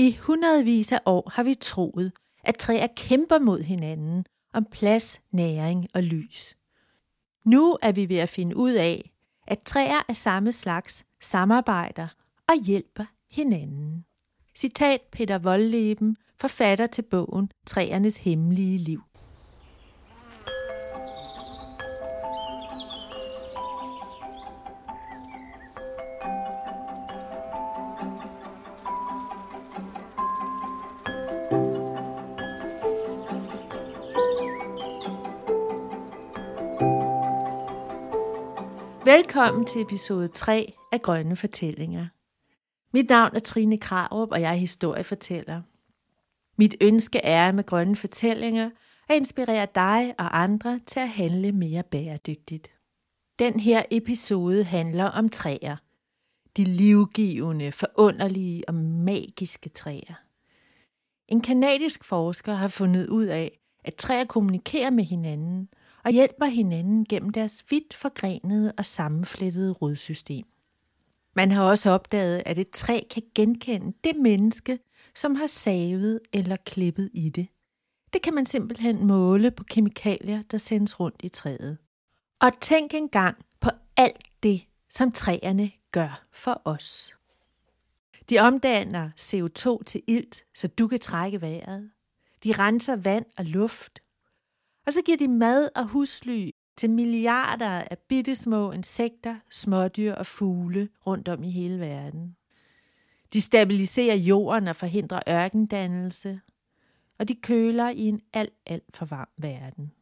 I hundredvis af år har vi troet, at træer kæmper mod hinanden om plads, næring og lys. Nu er vi ved at finde ud af, at træer af samme slags samarbejder og hjælper hinanden. Citat Peter Voldleben, forfatter til bogen Træernes hemmelige liv. Velkommen til episode 3 af Grønne Fortællinger. Mit navn er Trine Krarup, og jeg er historiefortæller. Mit ønske er med Grønne Fortællinger at inspirere dig og andre til at handle mere bæredygtigt. Den her episode handler om træer. De livgivende, forunderlige og magiske træer. En kanadisk forsker har fundet ud af, at træer kommunikerer med hinanden – og hjælper hinanden gennem deres vidt forgrenede og sammenflettede rodsystem. Man har også opdaget, at et træ kan genkende det menneske, som har savet eller klippet i det. Det kan man simpelthen måle på kemikalier, der sendes rundt i træet. Og tænk engang på alt det, som træerne gør for os. De omdanner CO2 til ilt, så du kan trække vejret. De renser vand og luft, og så giver de mad og husly til milliarder af bittesmå insekter, smådyr og fugle rundt om i hele verden. De stabiliserer jorden og forhindrer ørkendannelse, og de køler i en alt, alt for varm verden.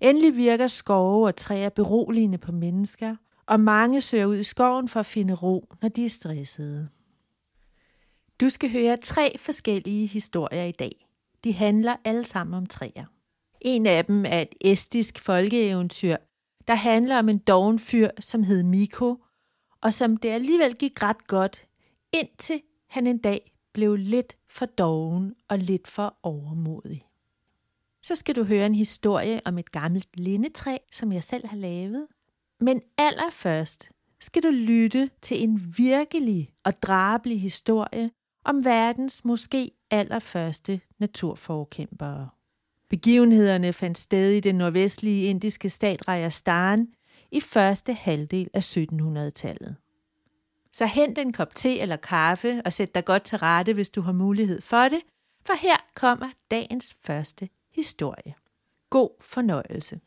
Endelig virker skove og træer beroligende på mennesker, og mange søger ud i skoven for at finde ro, når de er stressede. Du skal høre tre forskellige historier i dag. De handler alle sammen om træer. En af dem er et estisk folkeeventyr, der handler om en doven fyr, som hed Miko, og som det alligevel gik ret godt, indtil han en dag blev lidt for doven og lidt for overmodig. Så skal du høre en historie om et gammelt lindetræ, som jeg selv har lavet. Men allerførst skal du lytte til en virkelig og drabelig historie om verdens måske allerførste naturforkæmpere. Begivenhederne fandt sted i den nordvestlige indiske stat Rajasthan i første halvdel af 1700-tallet. Så hent en kop te eller kaffe og sæt dig godt til rette, hvis du har mulighed for det, for her kommer dagens første historie. God fornøjelse.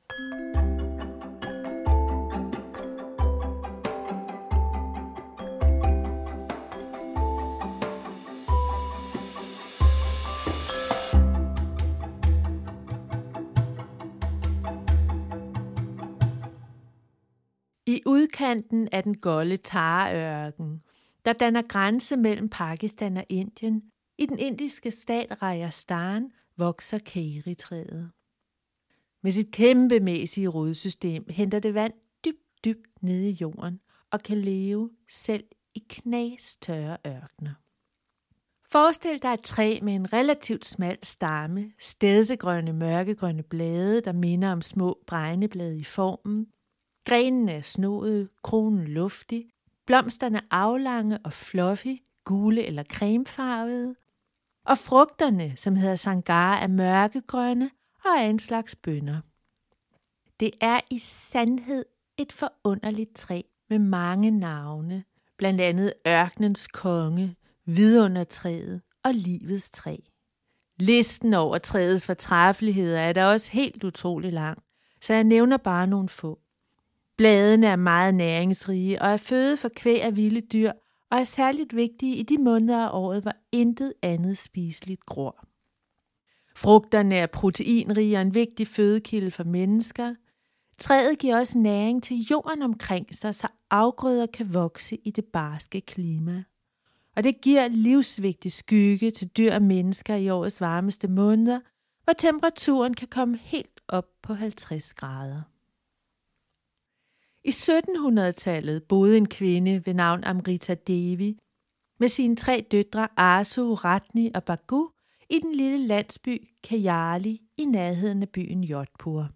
I udkanten af den golde Taraørken, der danner grænse mellem Pakistan og Indien, i den indiske stat Rajasthan, vokser kæritræet. Med sit kæmpemæssige rodsystem henter det vand dybt, dybt nede i jorden og kan leve selv i knastørre ørkner. Forestil dig et træ med en relativt smal stamme, stedsegrønne mørkegrønne blade, der minder om små bregneblade i formen, Grenene er snoede, kronen luftig, blomsterne aflange og fluffy, gule eller cremefarvede, og frugterne, som hedder sangar, er mørkegrønne og er en slags bønner. Det er i sandhed et forunderligt træ med mange navne, blandt andet ørkenens konge, vidundertræet og livets træ. Listen over træets fortræffeligheder er da også helt utrolig lang, så jeg nævner bare nogle få. Bladene er meget næringsrige og er føde for kvæg af vilde dyr og er særligt vigtige i de måneder af året, hvor intet andet spiseligt gror. Frugterne er proteinrige og en vigtig fødekilde for mennesker. Træet giver også næring til jorden omkring sig, så afgrøder kan vokse i det barske klima. Og det giver livsvigtig skygge til dyr og mennesker i årets varmeste måneder, hvor temperaturen kan komme helt op på 50 grader. I 1700-tallet boede en kvinde ved navn Amrita Devi med sine tre døtre Asu, Ratni og Bagu i den lille landsby Kajali i nærheden af byen Jodhpur.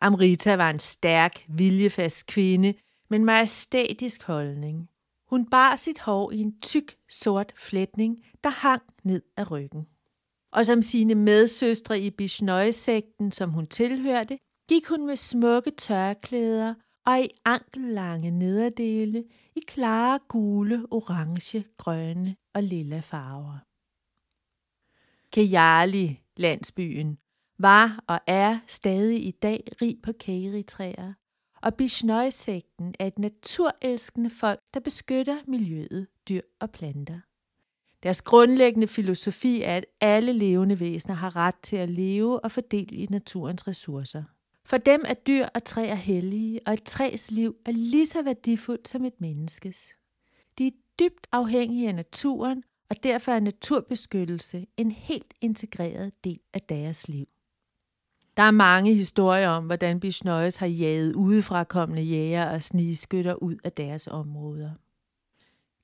Amrita var en stærk, viljefast kvinde med en majestætisk holdning. Hun bar sit hår i en tyk, sort flætning, der hang ned ad ryggen. Og som sine medsøstre i Bishnøj-sekten, som hun tilhørte, gik hun med smukke tørklæder og i ankellange nederdele i klare gule, orange, grønne og lilla farver. Kejali, landsbyen, var og er stadig i dag rig på kæritræer, og Bishnøjsekten er et naturelskende folk, der beskytter miljøet, dyr og planter. Deres grundlæggende filosofi er, at alle levende væsener har ret til at leve og fordele i naturens ressourcer. For dem er dyr og træer hellige, og et træs liv er lige så værdifuldt som et menneskes. De er dybt afhængige af naturen, og derfor er naturbeskyttelse en helt integreret del af deres liv. Der er mange historier om, hvordan Bishnøjes har jaget udefrakommende jæger og snigskytter ud af deres områder.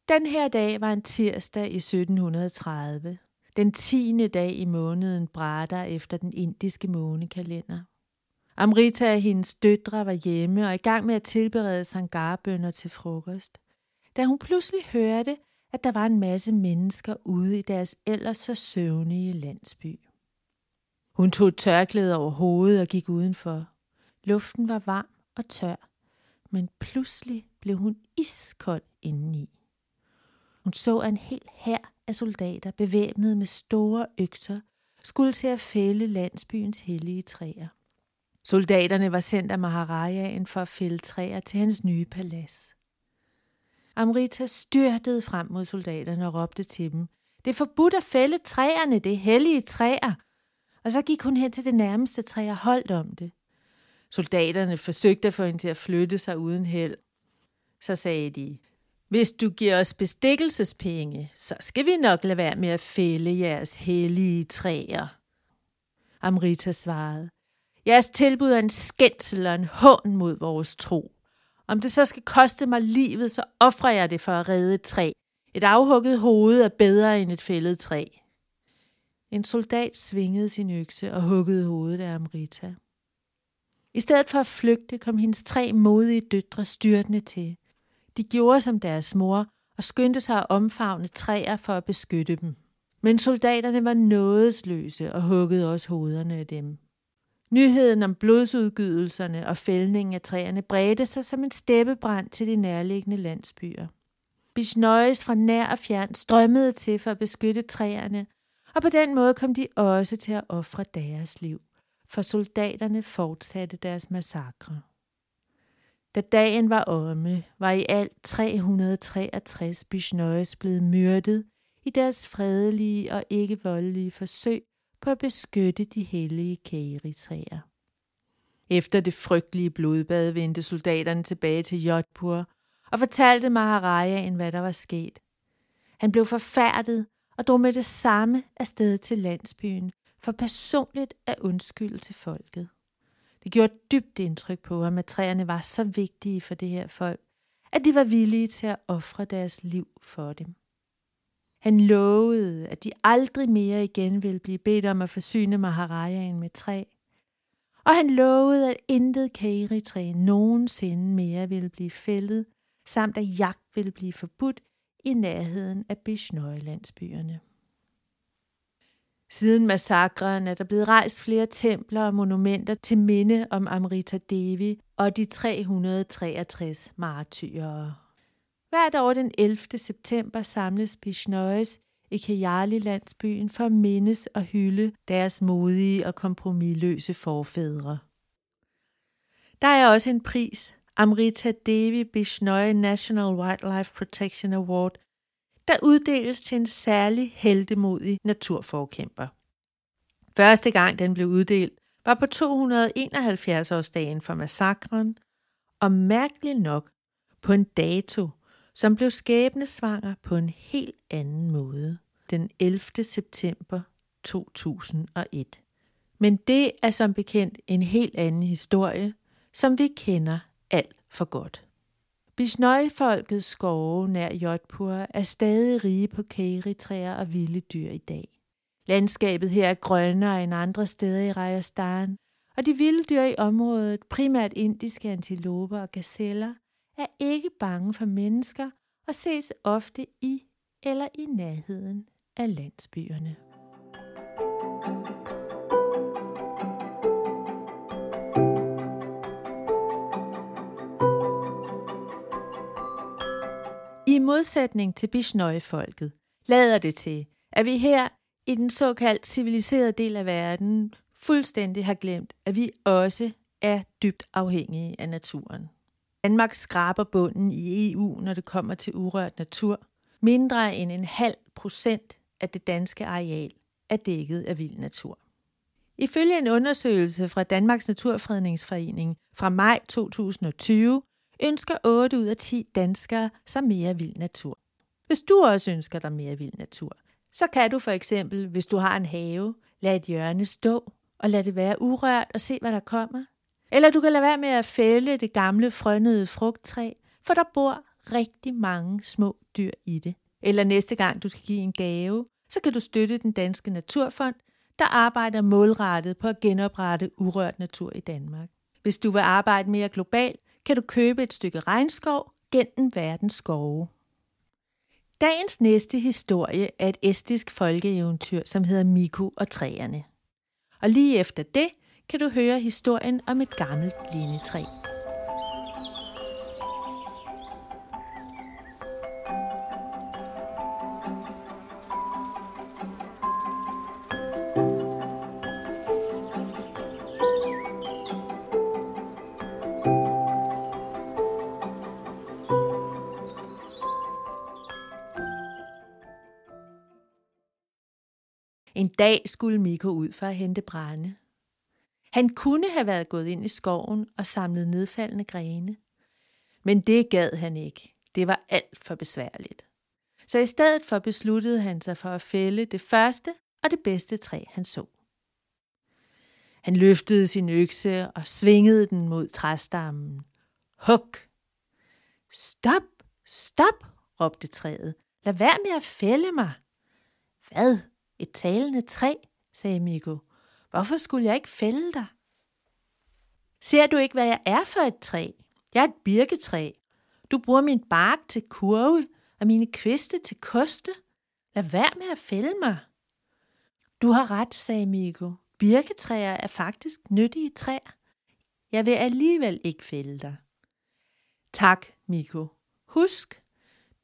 Den her dag var en tirsdag i 1730, den tiende dag i måneden Brada efter den indiske månekalender. Amrita og hendes døtre var hjemme og i gang med at tilberede sangarbønder til frokost, da hun pludselig hørte, at der var en masse mennesker ude i deres ellers så søvnige landsby. Hun tog tørklædet tørklæde over hovedet og gik udenfor. Luften var varm og tør, men pludselig blev hun iskold indeni. Hun så en hel hær af soldater bevæbnet med store økser, skulle til at fælde landsbyens hellige træer. Soldaterne var sendt af Maharajaen for at fælde træer til hans nye palads. Amrita styrtede frem mod soldaterne og råbte til dem, det er forbudt at fælde træerne, det er hellige træer. Og så gik hun hen til det nærmeste træ og holdt om det. Soldaterne forsøgte at få hende til at flytte sig uden held. Så sagde de, hvis du giver os bestikkelsespenge, så skal vi nok lade være med at fælde jeres hellige træer. Amrita svarede, jeres tilbud er en skændsel og en hån mod vores tro. Om det så skal koste mig livet, så offrer jeg det for at redde et træ. Et afhugget hoved er bedre end et fældet træ. En soldat svingede sin økse og huggede hovedet af Amrita. I stedet for at flygte, kom hendes tre modige døtre styrtende til. De gjorde som deres mor og skyndte sig at omfavne træer for at beskytte dem. Men soldaterne var nådesløse og huggede også hovederne af dem. Nyheden om blodsudgydelserne og fældningen af træerne bredte sig som en steppebrand til de nærliggende landsbyer. Bishnøjes fra nær og fjern strømmede til for at beskytte træerne, og på den måde kom de også til at ofre deres liv, for soldaterne fortsatte deres massakre. Da dagen var omme, var i alt 363 Bishnøjes blevet myrdet i deres fredelige og ikke voldelige forsøg på at beskytte de hellige kæritræer. Efter det frygtelige blodbad vendte soldaterne tilbage til Jodhpur og fortalte Maharajaen, hvad der var sket. Han blev forfærdet og drog med det samme afsted til landsbyen for personligt at undskylde til folket. Det gjorde dybt indtryk på ham, at træerne var så vigtige for det her folk, at de var villige til at ofre deres liv for dem. Han lovede, at de aldrig mere igen ville blive bedt om at forsyne Maharajaen med træ. Og han lovede, at intet kæritræ nogensinde mere ville blive fældet, samt at jagt ville blive forbudt i nærheden af Bishnøj-landsbyerne. Siden massakren er der blevet rejst flere templer og monumenter til minde om Amrita Devi og de 363 martyrer. Hvert år den 11. september samles Bishnøjes i Kajali-landsbyen for at mindes og hylde deres modige og kompromilløse forfædre. Der er også en pris, Amrita Devi Bishnoi National Wildlife Protection Award, der uddeles til en særlig heldemodig naturforkæmper. Første gang den blev uddelt, var på 271-årsdagen for massakren, og mærkeligt nok på en dato, som blev skæbnesvanger på en helt anden måde, den 11. september 2001. Men det er som bekendt en helt anden historie, som vi kender alt for godt. Bishnøj-folkets skove nær Jodhpur er stadig rige på kæritræer og vilde dyr i dag. Landskabet her er grønnere end andre steder i Rajasthan, og de vilde dyr i området, primært indiske antiloper og gazeller, er ikke bange for mennesker og ses ofte i eller i nærheden af landsbyerne. I modsætning til Bishnoi-folket lader det til, at vi her i den såkaldt civiliserede del af verden fuldstændig har glemt, at vi også er dybt afhængige af naturen. Danmark skraber bunden i EU, når det kommer til urørt natur. Mindre end en halv procent af det danske areal er dækket af vild natur. Ifølge en undersøgelse fra Danmarks Naturfredningsforening fra maj 2020, ønsker 8 ud af 10 danskere sig mere vild natur. Hvis du også ønsker dig mere vild natur, så kan du for eksempel, hvis du har en have, lade et hjørne stå og lade det være urørt og se, hvad der kommer. Eller du kan lade være med at fælde det gamle frønede frugttræ, for der bor rigtig mange små dyr i det. Eller næste gang du skal give en gave, så kan du støtte den danske Naturfond, der arbejder målrettet på at genoprette urørt natur i Danmark. Hvis du vil arbejde mere globalt, kan du købe et stykke regnskov gennem verdens skove. Dagens næste historie er et estisk folkeeventyr, som hedder Miko og træerne. Og lige efter det kan du høre historien om et gammelt lindetræ. En dag skulle Miko ud for at hente brænde. Han kunne have været gået ind i skoven og samlet nedfaldende grene. Men det gad han ikke. Det var alt for besværligt. Så i stedet for besluttede han sig for at fælde det første og det bedste træ, han så. Han løftede sin økse og svingede den mod træstammen. Huk! Stop! Stop! råbte træet. Lad være med at fælde mig. Hvad? Et talende træ, sagde Miko. Hvorfor skulle jeg ikke fælde dig? Ser du ikke, hvad jeg er for et træ? Jeg er et birketræ. Du bruger min bark til kurve og mine kviste til koste. Lad være med at fælde mig. Du har ret, sagde Miko. Birketræer er faktisk nyttige træer. Jeg vil alligevel ikke fælde dig. Tak, Miko. Husk,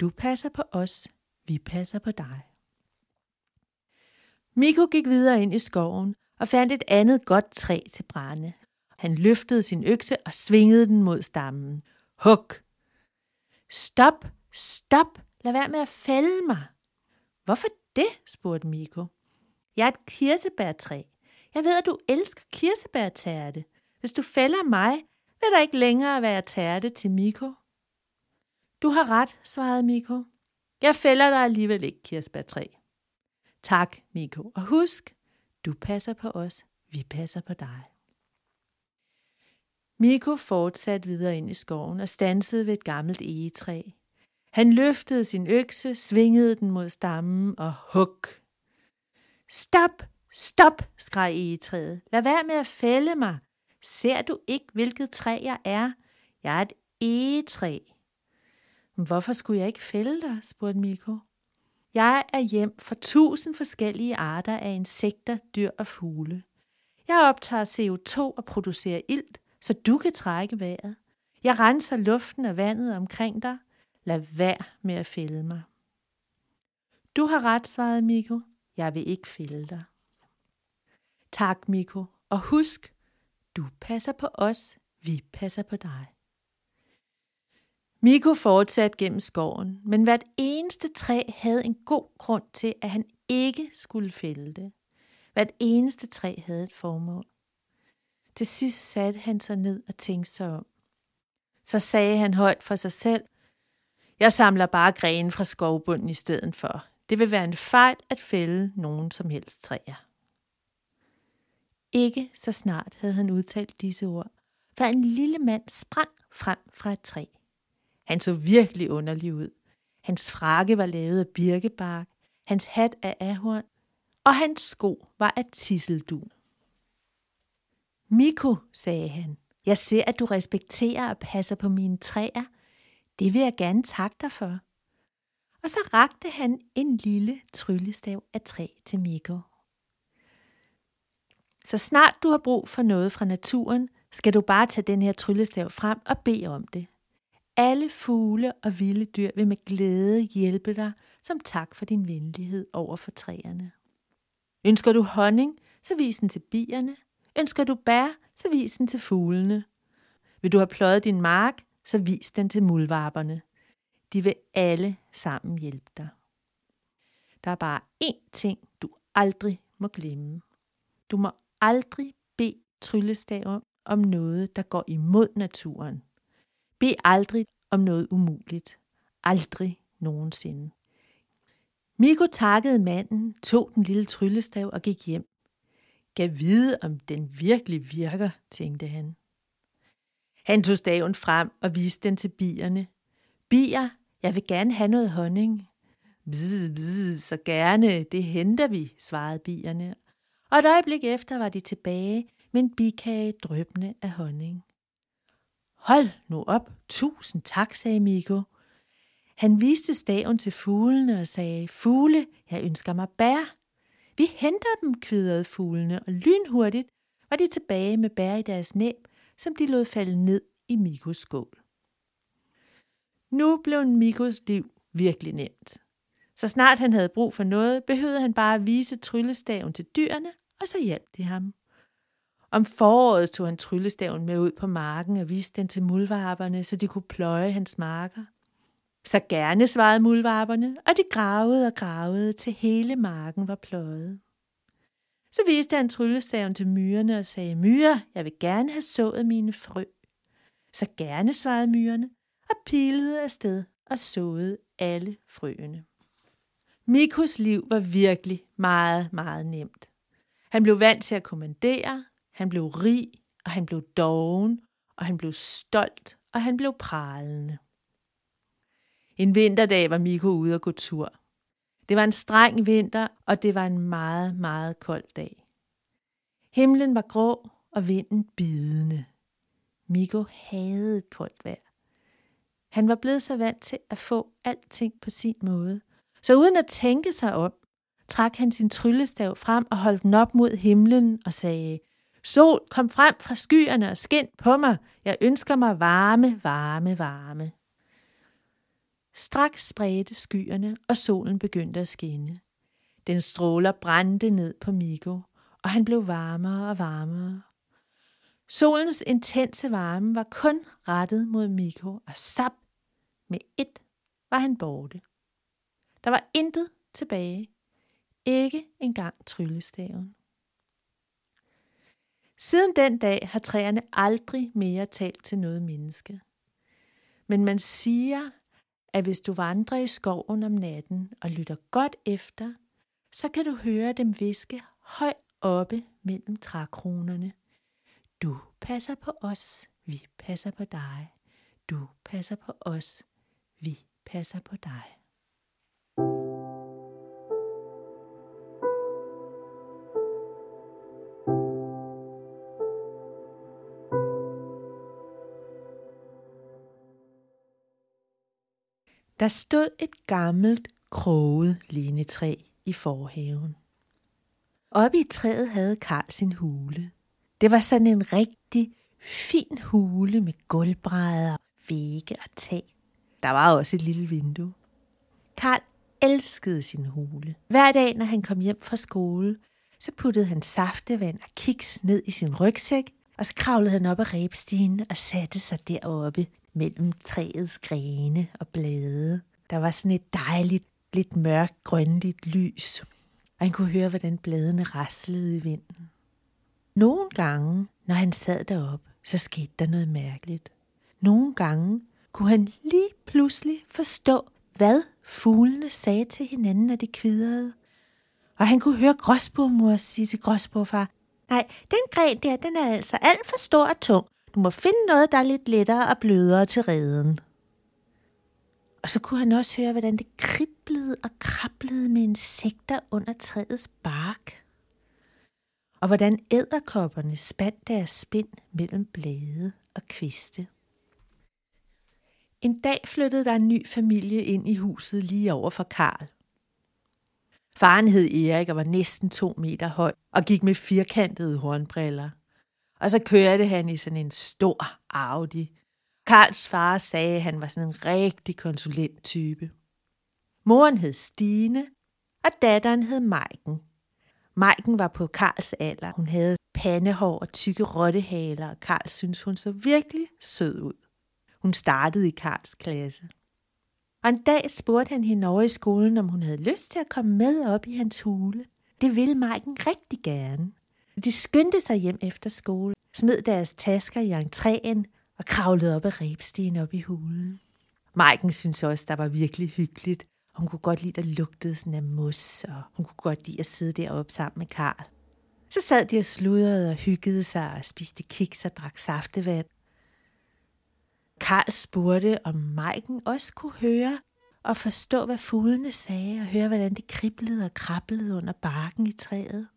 du passer på os, vi passer på dig. Miko gik videre ind i skoven og fandt et andet godt træ til brænde. Han løftede sin økse og svingede den mod stammen. Huk! Stop! Stop! Lad være med at fælde mig. Hvorfor det? spurgte Miko. Jeg er et kirsebærtræ. Jeg ved, at du elsker kirsebærtærte. Hvis du fælder mig, vil der ikke længere være tærte til Miko. Du har ret, svarede Miko. Jeg fælder dig alligevel ikke, kirsebærtræ. Tak, Miko. Og husk, du passer på os, vi passer på dig. Miko fortsatte videre ind i skoven og stansede ved et gammelt egetræ. Han løftede sin økse, svingede den mod stammen og huk. Stop, stop, skreg egetræet. Lad være med at fælde mig. Ser du ikke, hvilket træ jeg er? Jeg er et egetræ. Hvorfor skulle jeg ikke fælde dig? spurgte Miko. Jeg er hjem for tusind forskellige arter af insekter, dyr og fugle. Jeg optager CO2 og producerer ilt, så du kan trække vejret. Jeg renser luften og vandet omkring dig. Lad være med at fælde mig. Du har ret, svarede Miko. Jeg vil ikke fælde dig. Tak, Miko. Og husk, du passer på os, vi passer på dig. Miko fortsatte gennem skoven, men hvert eneste træ havde en god grund til, at han ikke skulle fælde det. Hvert eneste træ havde et formål. Til sidst satte han sig ned og tænkte sig om. Så sagde han højt for sig selv, jeg samler bare grene fra skovbunden i stedet for. Det vil være en fejl at fælde nogen som helst træer. Ikke så snart havde han udtalt disse ord, for en lille mand sprang frem fra et træ. Han så virkelig underlig ud. Hans frakke var lavet af birkebark, hans hat af ahorn, og hans sko var af tisseldun. Miko, sagde han, jeg ser, at du respekterer og passer på mine træer. Det vil jeg gerne takke dig for. og så rakte han en lille tryllestav af træ til Miko. Så snart du har brug for noget fra naturen, skal du bare tage den her tryllestav frem og bede om det. Alle fugle og vilde dyr vil med glæde hjælpe dig som tak for din venlighed over for træerne. Ønsker du honning, så vis den til bierne. Ønsker du bær, så vis den til fuglene. Vil du have pløjet din mark, så vis den til muldvarperne. De vil alle sammen hjælpe dig. Der er bare én ting, du aldrig må glemme. Du må aldrig bede tryllestaven om noget, der går imod naturen. Bed aldrig om noget umuligt. Aldrig nogensinde. Miko takkede manden, tog den lille tryllestav og gik hjem. Gav vide, om den virkelig virker, tænkte han. Han tog staven frem og viste den til bierne. Bier, jeg vil gerne have noget honning. Bzz, bzz, så gerne, det henter vi, svarede bierne. Og et øjeblik efter var de tilbage med en bikage drøbende af honning. Hold nu op, tusind tak, sagde Miko. Han viste staven til fuglene og sagde, Fugle, jeg ønsker mig bær. Vi henter dem, kvidrede fuglene, og lynhurtigt var de tilbage med bær i deres næb, som de lod falde ned i Mikos skål. Nu blev Mikos liv virkelig nemt. Så snart han havde brug for noget, behøvede han bare at vise tryllestaven til dyrene, og så hjalp de ham. Om foråret tog han tryllestaven med ud på marken og viste den til mulvarperne, så de kunne pløje hans marker. Så gerne svarede mulvarperne, og de gravede og gravede, til hele marken var pløjet. Så viste han tryllestaven til myrerne og sagde, Myrer, jeg vil gerne have sået mine frø. Så gerne svarede myrerne, og pilede afsted og såede alle frøene. Mikos liv var virkelig meget, meget nemt. Han blev vant til at kommandere, han blev rig, og han blev doven, og han blev stolt, og han blev pralende. En vinterdag var Miko ude at gå tur. Det var en streng vinter, og det var en meget, meget kold dag. Himlen var grå, og vinden bidende. Miko havde koldt vejr. Han var blevet så vant til at få alting på sin måde. Så uden at tænke sig om, trak han sin tryllestav frem og holdt den op mod himlen og sagde, Sol, kom frem fra skyerne og skin på mig. Jeg ønsker mig varme, varme, varme. Straks spredte skyerne, og solen begyndte at skinne. Den stråler brændte ned på Miko, og han blev varmere og varmere. Solens intense varme var kun rettet mod Miko, og sap med et var han borte. Der var intet tilbage. Ikke engang tryllestaven. Siden den dag har træerne aldrig mere talt til noget menneske. Men man siger, at hvis du vandrer i skoven om natten og lytter godt efter, så kan du høre dem viske højt oppe mellem trækronerne. Du passer på os, vi passer på dig. Du passer på os, vi passer på dig. Der stod et gammelt, kroget lindetræ i forhaven. Oppe i træet havde Karl sin hule. Det var sådan en rigtig fin hule med gulvbrædder, vægge og tag. Der var også et lille vindue. Karl elskede sin hule. Hver dag, når han kom hjem fra skole, så puttede han saftevand og kiks ned i sin rygsæk, og så kravlede han op ad rebstigen og satte sig deroppe mellem træets grene og blade. Der var sådan et dejligt, lidt mørkt, grønligt lys, og han kunne høre, hvordan bladene raslede i vinden. Nogle gange, når han sad derop, så skete der noget mærkeligt. Nogle gange kunne han lige pludselig forstå, hvad fuglene sagde til hinanden, når de kvidrede. Og han kunne høre gråsbogmor sige til gråsbogfar, nej, den gren der, den er altså alt for stor og tung. Du må finde noget, der er lidt lettere og blødere til reden. Og så kunne han også høre, hvordan det kriblede og krablede med insekter under træets bark. Og hvordan æderkopperne spandt deres spind mellem blade og kviste. En dag flyttede der en ny familie ind i huset lige over for Karl. Faren hed Erik og var næsten to meter høj og gik med firkantede hornbriller. Og så kørte han i sådan en stor Audi. Karls far sagde, at han var sådan en rigtig konsulenttype. Moren hed Stine, og datteren hed Maiken. Maiken var på Karls alder. Hun havde pandehår og tykke rottehaler, og Karl syntes, hun så virkelig sød ud. Hun startede i Karls klasse. Og en dag spurgte han hende over i skolen, om hun havde lyst til at komme med op i hans hule. Det ville Maiken rigtig gerne. De skyndte sig hjem efter skole, smed deres tasker i entréen og kravlede op ad rebstigen op i hulen. Maiken synes også, der var virkelig hyggeligt. Hun kunne godt lide, at lugtede sådan af mos, og hun kunne godt lide at sidde deroppe sammen med Karl. Så sad de og sludrede og hyggede sig og spiste kiks og drak saftevand. Karl spurgte, om Maiken også kunne høre og forstå, hvad fuglene sagde, og høre, hvordan det kriblede og krablede under barken i træet.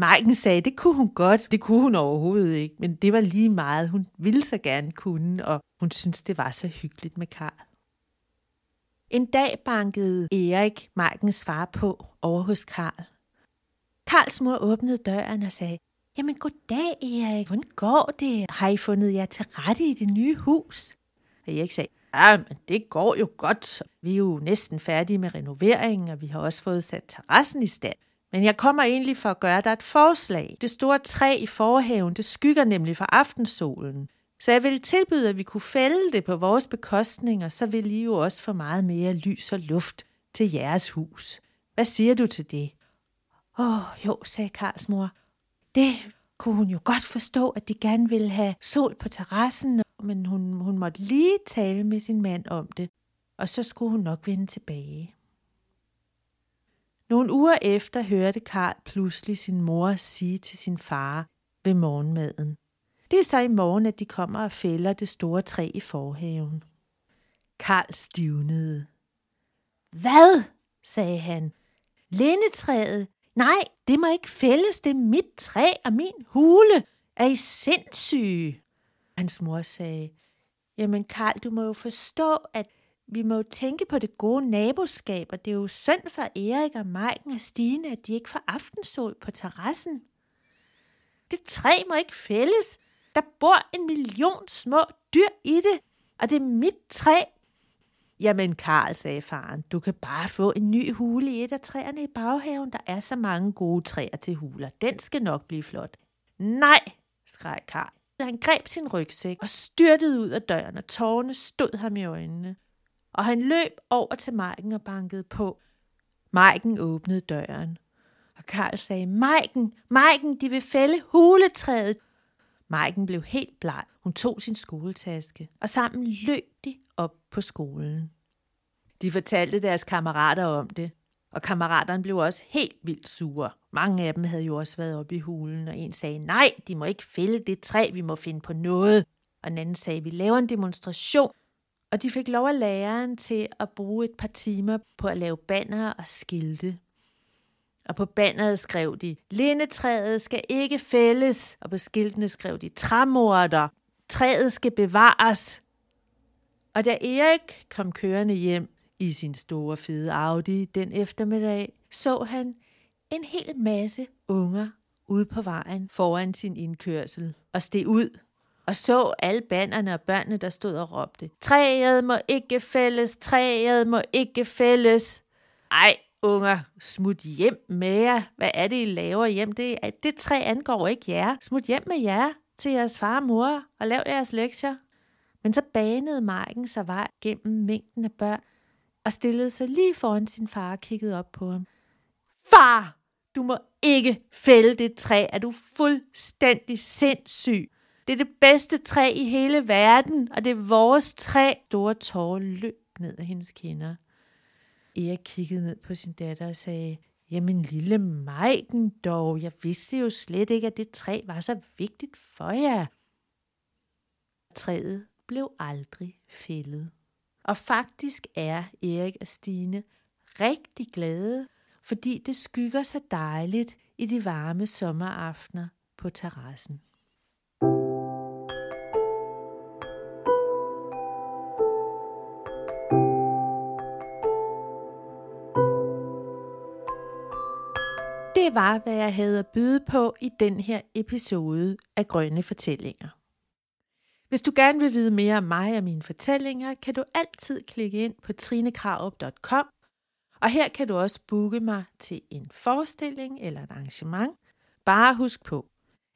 Marken sagde, det kunne hun godt. Det kunne hun overhovedet ikke, men det var lige meget. Hun ville så gerne kunne, og hun syntes, det var så hyggeligt med Karl. En dag bankede Erik Markens far på over hos Karl. Karls mor åbnede døren og sagde, Jamen goddag Erik, hvordan går det? Har I fundet jer til rette i det nye hus? Og Erik sagde, ja, men det går jo godt. Vi er jo næsten færdige med renoveringen, og vi har også fået sat terrassen i stand. Men jeg kommer egentlig for at gøre dig et forslag. Det store træ i forhaven, det skygger nemlig for aftensolen. Så jeg ville tilbyde, at vi kunne fælde det på vores bekostning, og så ville I jo også få meget mere lys og luft til jeres hus. Hvad siger du til det? Åh, oh, jo, sagde Karls mor. Det kunne hun jo godt forstå, at de gerne ville have sol på terrassen, men hun, hun måtte lige tale med sin mand om det, og så skulle hun nok vende tilbage. Nogle uger efter hørte Karl pludselig sin mor sige til sin far ved morgenmaden. Det er så i morgen, at de kommer og fælder det store træ i forhaven. Karl stivnede. Hvad? sagde han. Lindetræet? Nej, det må ikke fældes, det er mit træ og min hule. Er I sindssyge? Hans mor sagde, jamen Karl, du må jo forstå, at vi må jo tænke på det gode naboskab, og det er jo synd for Erik og Maiken og Stine, at de ikke får aftensol på terrassen. Det træ må ikke fældes. Der bor en million små dyr i det, og det er mit træ. Jamen Karl, sagde faren, du kan bare få en ny hule i et af træerne i baghaven. Der er så mange gode træer til huler. Den skal nok blive flot. Nej, skreg Karl. Han greb sin rygsæk og styrtede ud af døren, og tårerne stod ham i øjnene. Og han løb over til Maiken og bankede på. Maiken åbnede døren. Og Karl sagde, Maiken, Maiken, de vil fælde huletræet. Maiken blev helt bleg. Hun tog sin skoletaske, og sammen løb de op på skolen. De fortalte deres kammerater om det, og kammeraterne blev også helt vildt sure. Mange af dem havde jo også været oppe i hulen, og en sagde, nej, de må ikke fælde det træ, vi må finde på noget. Og en anden sagde, vi laver en demonstration. Og de fik lov af læreren til at bruge et par timer på at lave banner og skilte. Og på banneret skrev de, lindetræet skal ikke fældes. Og på skiltene skrev de, træmorder, træet skal bevares. Og da Erik kom kørende hjem i sin store fede Audi den eftermiddag, så han en hel masse unger ude på vejen foran sin indkørsel og steg ud og så alle banderne og børnene, der stod og råbte, træet må ikke fælles, træet må ikke fælles. Ej, unger, smut hjem med jer. Hvad er det, I laver hjem? Det, det træ angår ikke jer. Smut hjem med jer til jeres far og mor og lav jeres lektier. Men så banede Marken sig vej gennem mængden af børn og stillede sig lige foran sin far og kiggede op på ham. Far, du må ikke fælde det træ. Er du fuldstændig sindssyg? Det er det bedste træ i hele verden, og det er vores træ. Store tårer løb ned af hendes kinder. Erik kiggede ned på sin datter og sagde, Jamen lille Majken dog, jeg vidste jo slet ikke, at det træ var så vigtigt for jer. Træet blev aldrig fældet. Og faktisk er Erik og Stine rigtig glade, fordi det skygger så dejligt i de varme sommeraftener på terrassen. Det var, hvad jeg havde at byde på i den her episode af Grønne Fortællinger. Hvis du gerne vil vide mere om mig og mine fortællinger, kan du altid klikke ind på trinekrarup.com, og her kan du også booke mig til en forestilling eller et arrangement. Bare husk på,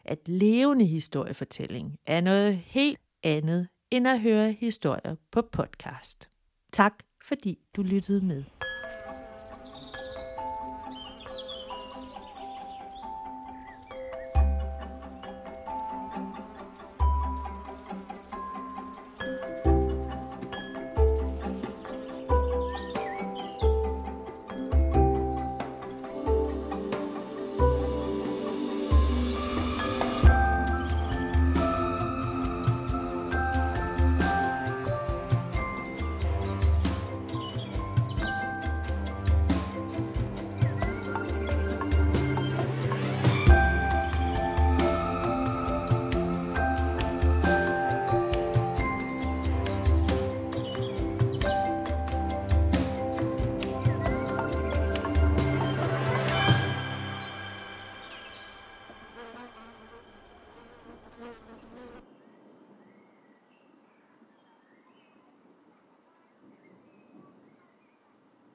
at levende historiefortælling er noget helt andet end at høre historier på podcast. Tak fordi du lyttede med.